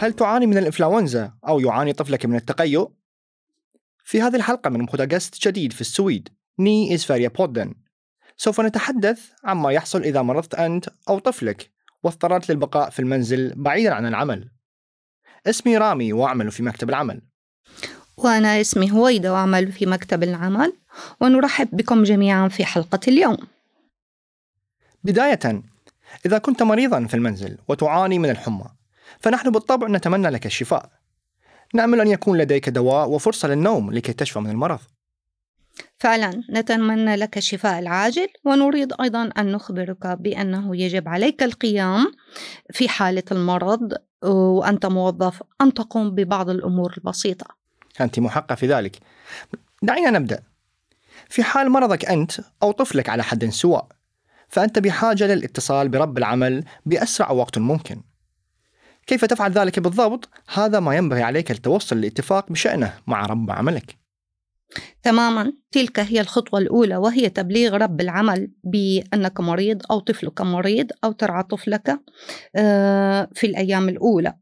هل تعاني من الإنفلونزا أو يعاني طفلك من التقيؤ؟ في هذه الحلقة من بودكاست جديد في السويد ني إزفاريا بودن. سوف نتحدث عما يحصل إذا مرضت أنت أو طفلك واضطررت للبقاء في المنزل بعيدا عن العمل. اسمي رامي وأعمل في مكتب العمل. وأنا اسمي هويدا وأعمل في مكتب العمل ونرحب بكم جميعا في حلقة اليوم. بداية إذا كنت مريضا في المنزل وتعاني من الحمى فنحن بالطبع نتمنى لك الشفاء. نأمل أن يكون لديك دواء وفرصة للنوم لكي تشفى من المرض. فعلا نتمنى لك الشفاء العاجل ونريد أيضا أن نخبرك بأنه يجب عليك القيام في حالة المرض وأنت موظف أن تقوم ببعض الأمور البسيطة. أنت محقة في ذلك. دعينا نبدأ. في حال مرضك أنت أو طفلك على حد سواء فأنت بحاجة للاتصال برب العمل بأسرع وقت ممكن. كيف تفعل ذلك بالضبط؟ هذا ما ينبغي عليك التوصل لاتفاق بشأنه مع رب عملك. تماما. تلك هي الخطوة الأولى وهي تبليغ رب العمل بأنك مريض أو طفلك مريض أو ترعى طفلك آه، في الأيام الأولى.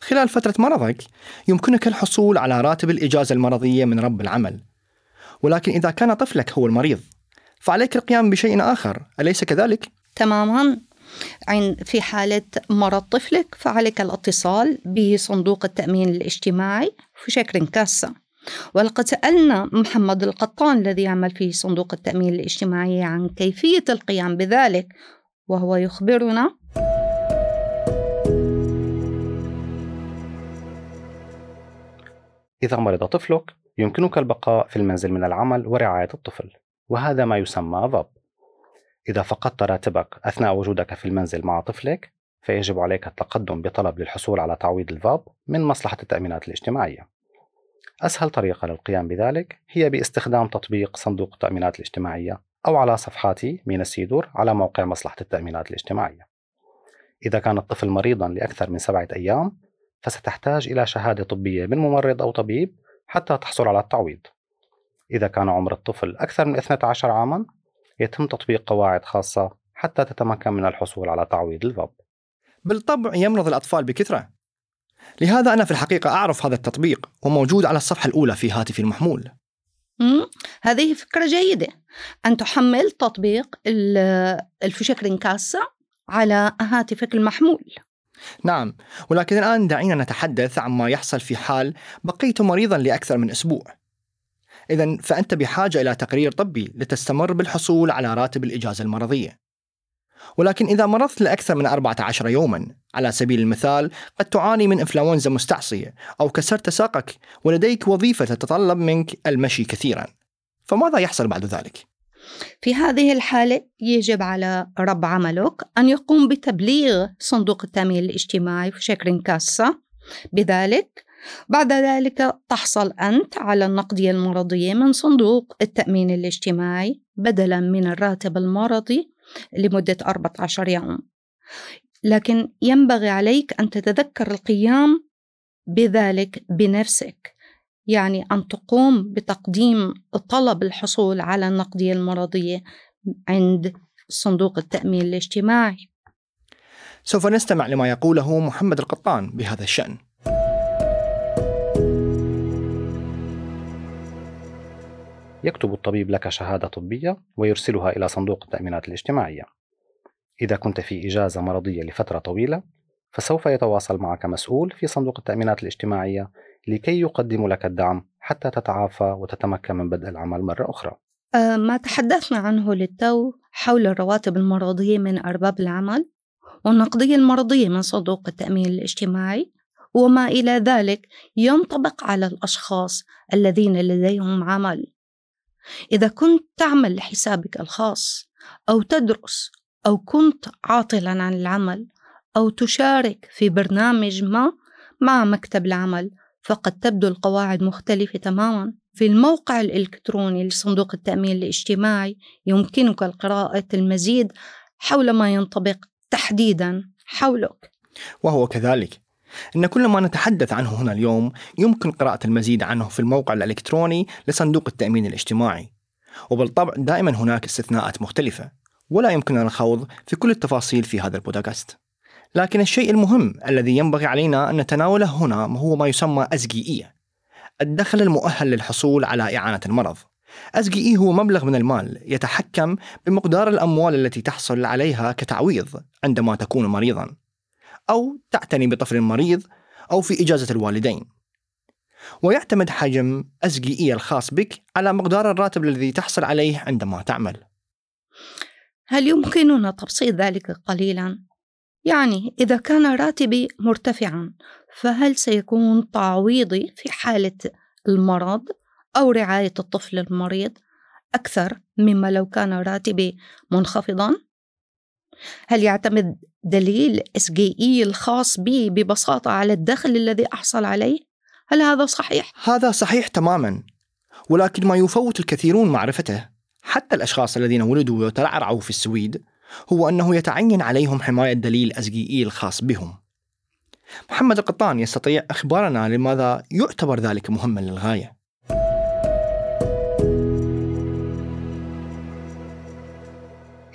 خلال فترة مرضك يمكنك الحصول على راتب الإجازة المرضية من رب العمل. ولكن إذا كان طفلك هو المريض فعليك القيام بشيء آخر أليس كذلك؟ تماما. في حالة مرض طفلك فعليك الاتصال بصندوق التأمين الاجتماعي في شكل كاسة. ولقد سألنا محمد القطان الذي يعمل في صندوق التأمين الاجتماعي عن كيفية القيام بذلك وهو يخبرنا. إذا مرض طفلك يمكنك البقاء في المنزل من العمل ورعاية الطفل وهذا ما يسمى ضب إذا فقدت راتبك أثناء وجودك في المنزل مع طفلك فيجب عليك التقدم بطلب للحصول على تعويض الفاب من مصلحة التأمينات الاجتماعية. أسهل طريقة للقيام بذلك هي باستخدام تطبيق صندوق التأمينات الاجتماعية أو على صفحاتي مين السيدور على موقع مصلحة التأمينات الاجتماعية. إذا كان الطفل مريضا لأكثر من سبعة أيام فستحتاج إلى شهادة طبية من ممرض أو طبيب حتى تحصل على التعويض. إذا كان عمر الطفل أكثر من 12 عاما يتم تطبيق قواعد خاصة حتى تتمكن من الحصول على تعويض الفاب بالطبع يمرض الأطفال بكثرة. لهذا أنا في الحقيقة أعرف هذا التطبيق وموجود على الصفحة الأولى في هاتفي المحمول. مم. هذه فكرة جيدة. أن تحمل تطبيق الفشك رينكاسا على هاتفك المحمول. نعم. ولكن الآن دعينا نتحدث عما يحصل في حال بقيت مريضا لأكثر من أسبوع. إذا فأنت بحاجة إلى تقرير طبي لتستمر بالحصول على راتب الإجازة المرضية. ولكن إذا مرضت لأكثر من 14 يوما على سبيل المثال قد تعاني من إنفلونزا مستعصية أو كسرت ساقك ولديك وظيفة تتطلب منك المشي كثيرا. فماذا يحصل بعد ذلك؟ في هذه الحالة يجب على رب عملك أن يقوم بتبليغ صندوق التأمين الاجتماعي في شكل كاسة بذلك بعد ذلك تحصل أنت على النقدية المرضية من صندوق التأمين الاجتماعي بدلا من الراتب المرضي لمدة 14 يوم. لكن ينبغي عليك أن تتذكر القيام بذلك بنفسك يعني أن تقوم بتقديم طلب الحصول على النقدية المرضية عند صندوق التأمين الاجتماعي. سوف نستمع لما يقوله محمد القطان بهذا الشأن. يكتب الطبيب لك شهادة طبية ويرسلها إلى صندوق التأمينات الاجتماعية. إذا كنت في إجازة مرضية لفترة طويلة، فسوف يتواصل معك مسؤول في صندوق التأمينات الاجتماعية لكي يقدم لك الدعم حتى تتعافى وتتمكن من بدء العمل مرة أخرى. أه، ما تحدثنا عنه للتو حول الرواتب المرضية من أرباب العمل والنقدية المرضية من صندوق التأمين الاجتماعي وما إلى ذلك ينطبق على الأشخاص الذين لديهم عمل إذا كنت تعمل لحسابك الخاص أو تدرس أو كنت عاطلا عن العمل أو تشارك في برنامج ما مع مكتب العمل فقد تبدو القواعد مختلفة تماما. في الموقع الإلكتروني لصندوق التأمين الاجتماعي يمكنك القراءة المزيد حول ما ينطبق تحديدا حولك. وهو كذلك. إن كل ما نتحدث عنه هنا اليوم يمكن قراءة المزيد عنه في الموقع الإلكتروني لصندوق التأمين الاجتماعي. وبالطبع دائما هناك استثناءات مختلفة ولا يمكننا الخوض في كل التفاصيل في هذا البودكاست. لكن الشيء المهم الذي ينبغي علينا أن نتناوله هنا هو ما يسمى أزجيئية الدخل المؤهل للحصول على إعانة المرض. أزجيئي هو مبلغ من المال يتحكم بمقدار الأموال التي تحصل عليها كتعويض عندما تكون مريضا. أو تعتني بطفل مريض أو في إجازة الوالدين ويعتمد حجم أزجيئي الخاص بك على مقدار الراتب الذي تحصل عليه عندما تعمل هل يمكننا تبسيط ذلك قليلا؟ يعني إذا كان راتبي مرتفعا فهل سيكون تعويضي في حالة المرض أو رعاية الطفل المريض أكثر مما لو كان راتبي منخفضا؟ هل يعتمد دليل SGE الخاص بي ببساطة على الدخل الذي أحصل عليه؟ هل هذا صحيح؟ هذا صحيح تماما ولكن ما يفوت الكثيرون معرفته حتى الأشخاص الذين ولدوا وترعرعوا في السويد هو أنه يتعين عليهم حماية دليل أزجيئي الخاص بهم محمد القطان يستطيع إخبارنا لماذا يعتبر ذلك مهما للغاية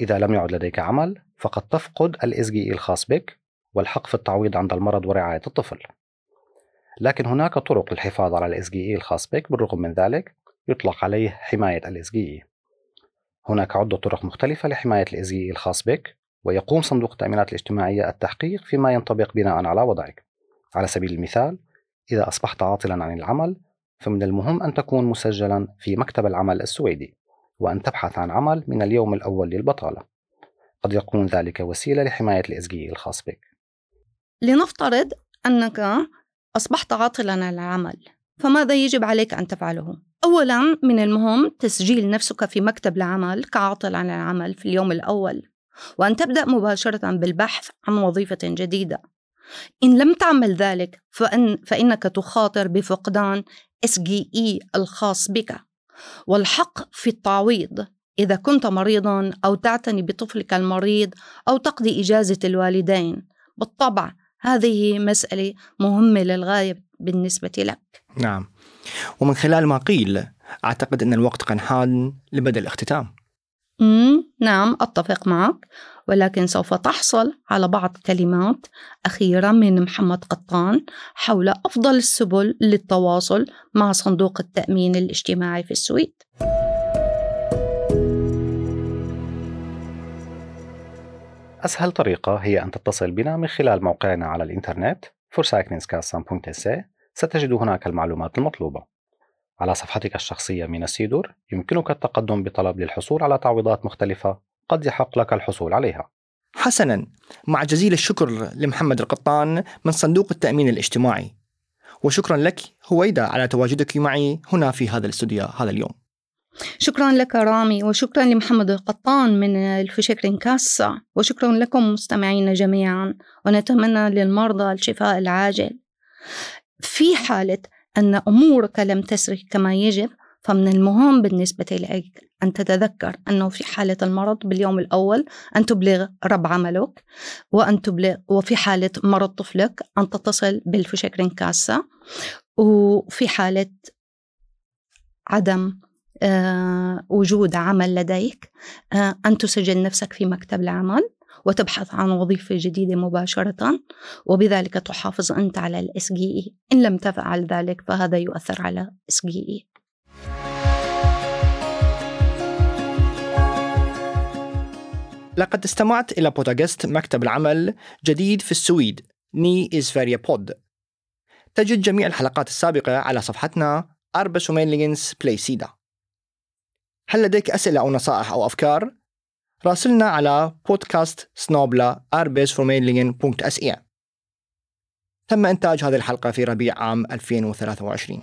إذا لم يعد لديك عمل فقد تفقد الإزجي الخاص بك والحق في التعويض عند المرض ورعاية الطفل. لكن هناك طرق للحفاظ على الإزجي الخاص بك بالرغم من ذلك يطلق عليه حماية الإزجي هناك عدة طرق مختلفة لحماية الإزجي الخاص بك ويقوم صندوق التأمينات الاجتماعية التحقيق فيما ينطبق بناء على وضعك. على سبيل المثال إذا أصبحت عاطلا عن العمل فمن المهم أن تكون مسجلا في مكتب العمل السويدي وأن تبحث عن عمل من اليوم الأول للبطالة. قد يكون ذلك وسيلة لحماية الإزجي الخاص بك. لنفترض أنك أصبحت عاطلا عن العمل فماذا يجب عليك أن تفعله؟ أولا من المهم تسجيل نفسك في مكتب العمل كعاطل عن العمل في اليوم الأول وأن تبدأ مباشرة بالبحث عن وظيفة جديدة. إن لم تعمل ذلك فإن فإنك تخاطر بفقدان SGE الخاص بك. والحق في التعويض إذا كنت مريضا أو تعتني بطفلك المريض أو تقضي إجازة الوالدين. بالطبع هذه مسألة مهمة للغاية بالنسبة لك. نعم. ومن خلال ما قيل أعتقد أن الوقت قد حان لبدء الاختتام. مم نعم أتفق معك. ولكن سوف تحصل على بعض كلمات أخيرة من محمد قطان حول أفضل السبل للتواصل مع صندوق التأمين الاجتماعي في السويد. أسهل طريقة هي أن تتصل بنا من خلال موقعنا على الإنترنت forsakenskassan.se ستجد هناك المعلومات المطلوبة. على صفحتك الشخصية من السيدور يمكنك التقدم بطلب للحصول على تعويضات مختلفة قد يحق لك الحصول عليها. حسنا. مع جزيل الشكر لمحمد القطان من صندوق التأمين الاجتماعي. وشكرا لك هويدا على تواجدك معي هنا في هذا الاستوديو هذا اليوم. شكرا لك رامي وشكرا لمحمد القطان من الفشكرين كاسة وشكرا لكم مستمعينا جميعا ونتمنى للمرضى الشفاء العاجل. في حالة أن أمورك لم تسري كما يجب فمن المهم بالنسبة لك أن تتذكر أنه في حالة المرض باليوم الأول أن تبلغ رب عملك وأن تبلغ وفي حالة مرض طفلك أن تتصل بال Försäkringskassan وفي حالة عدم وجود عمل لديك آه، أن تسجل نفسك في مكتب العمل وتبحث عن وظيفة جديدة مباشرة وبذلك تحافظ أنت على ال SGI. إن لم تفعل ذلك فهذا يؤثر على SGI. لقد استمعت إلى بودكاست مكتب العمل جديد في السويد Ny i Sverige-podd تجد جميع الحلقات السابقة على صفحتنا Arbetsförmedlingens playsida هل لديك أسئلة أو نصائح أو أفكار؟ راسلنا على بودكاست snabel-a تم إنتاج هذه الحلقة في ربيع عام 2023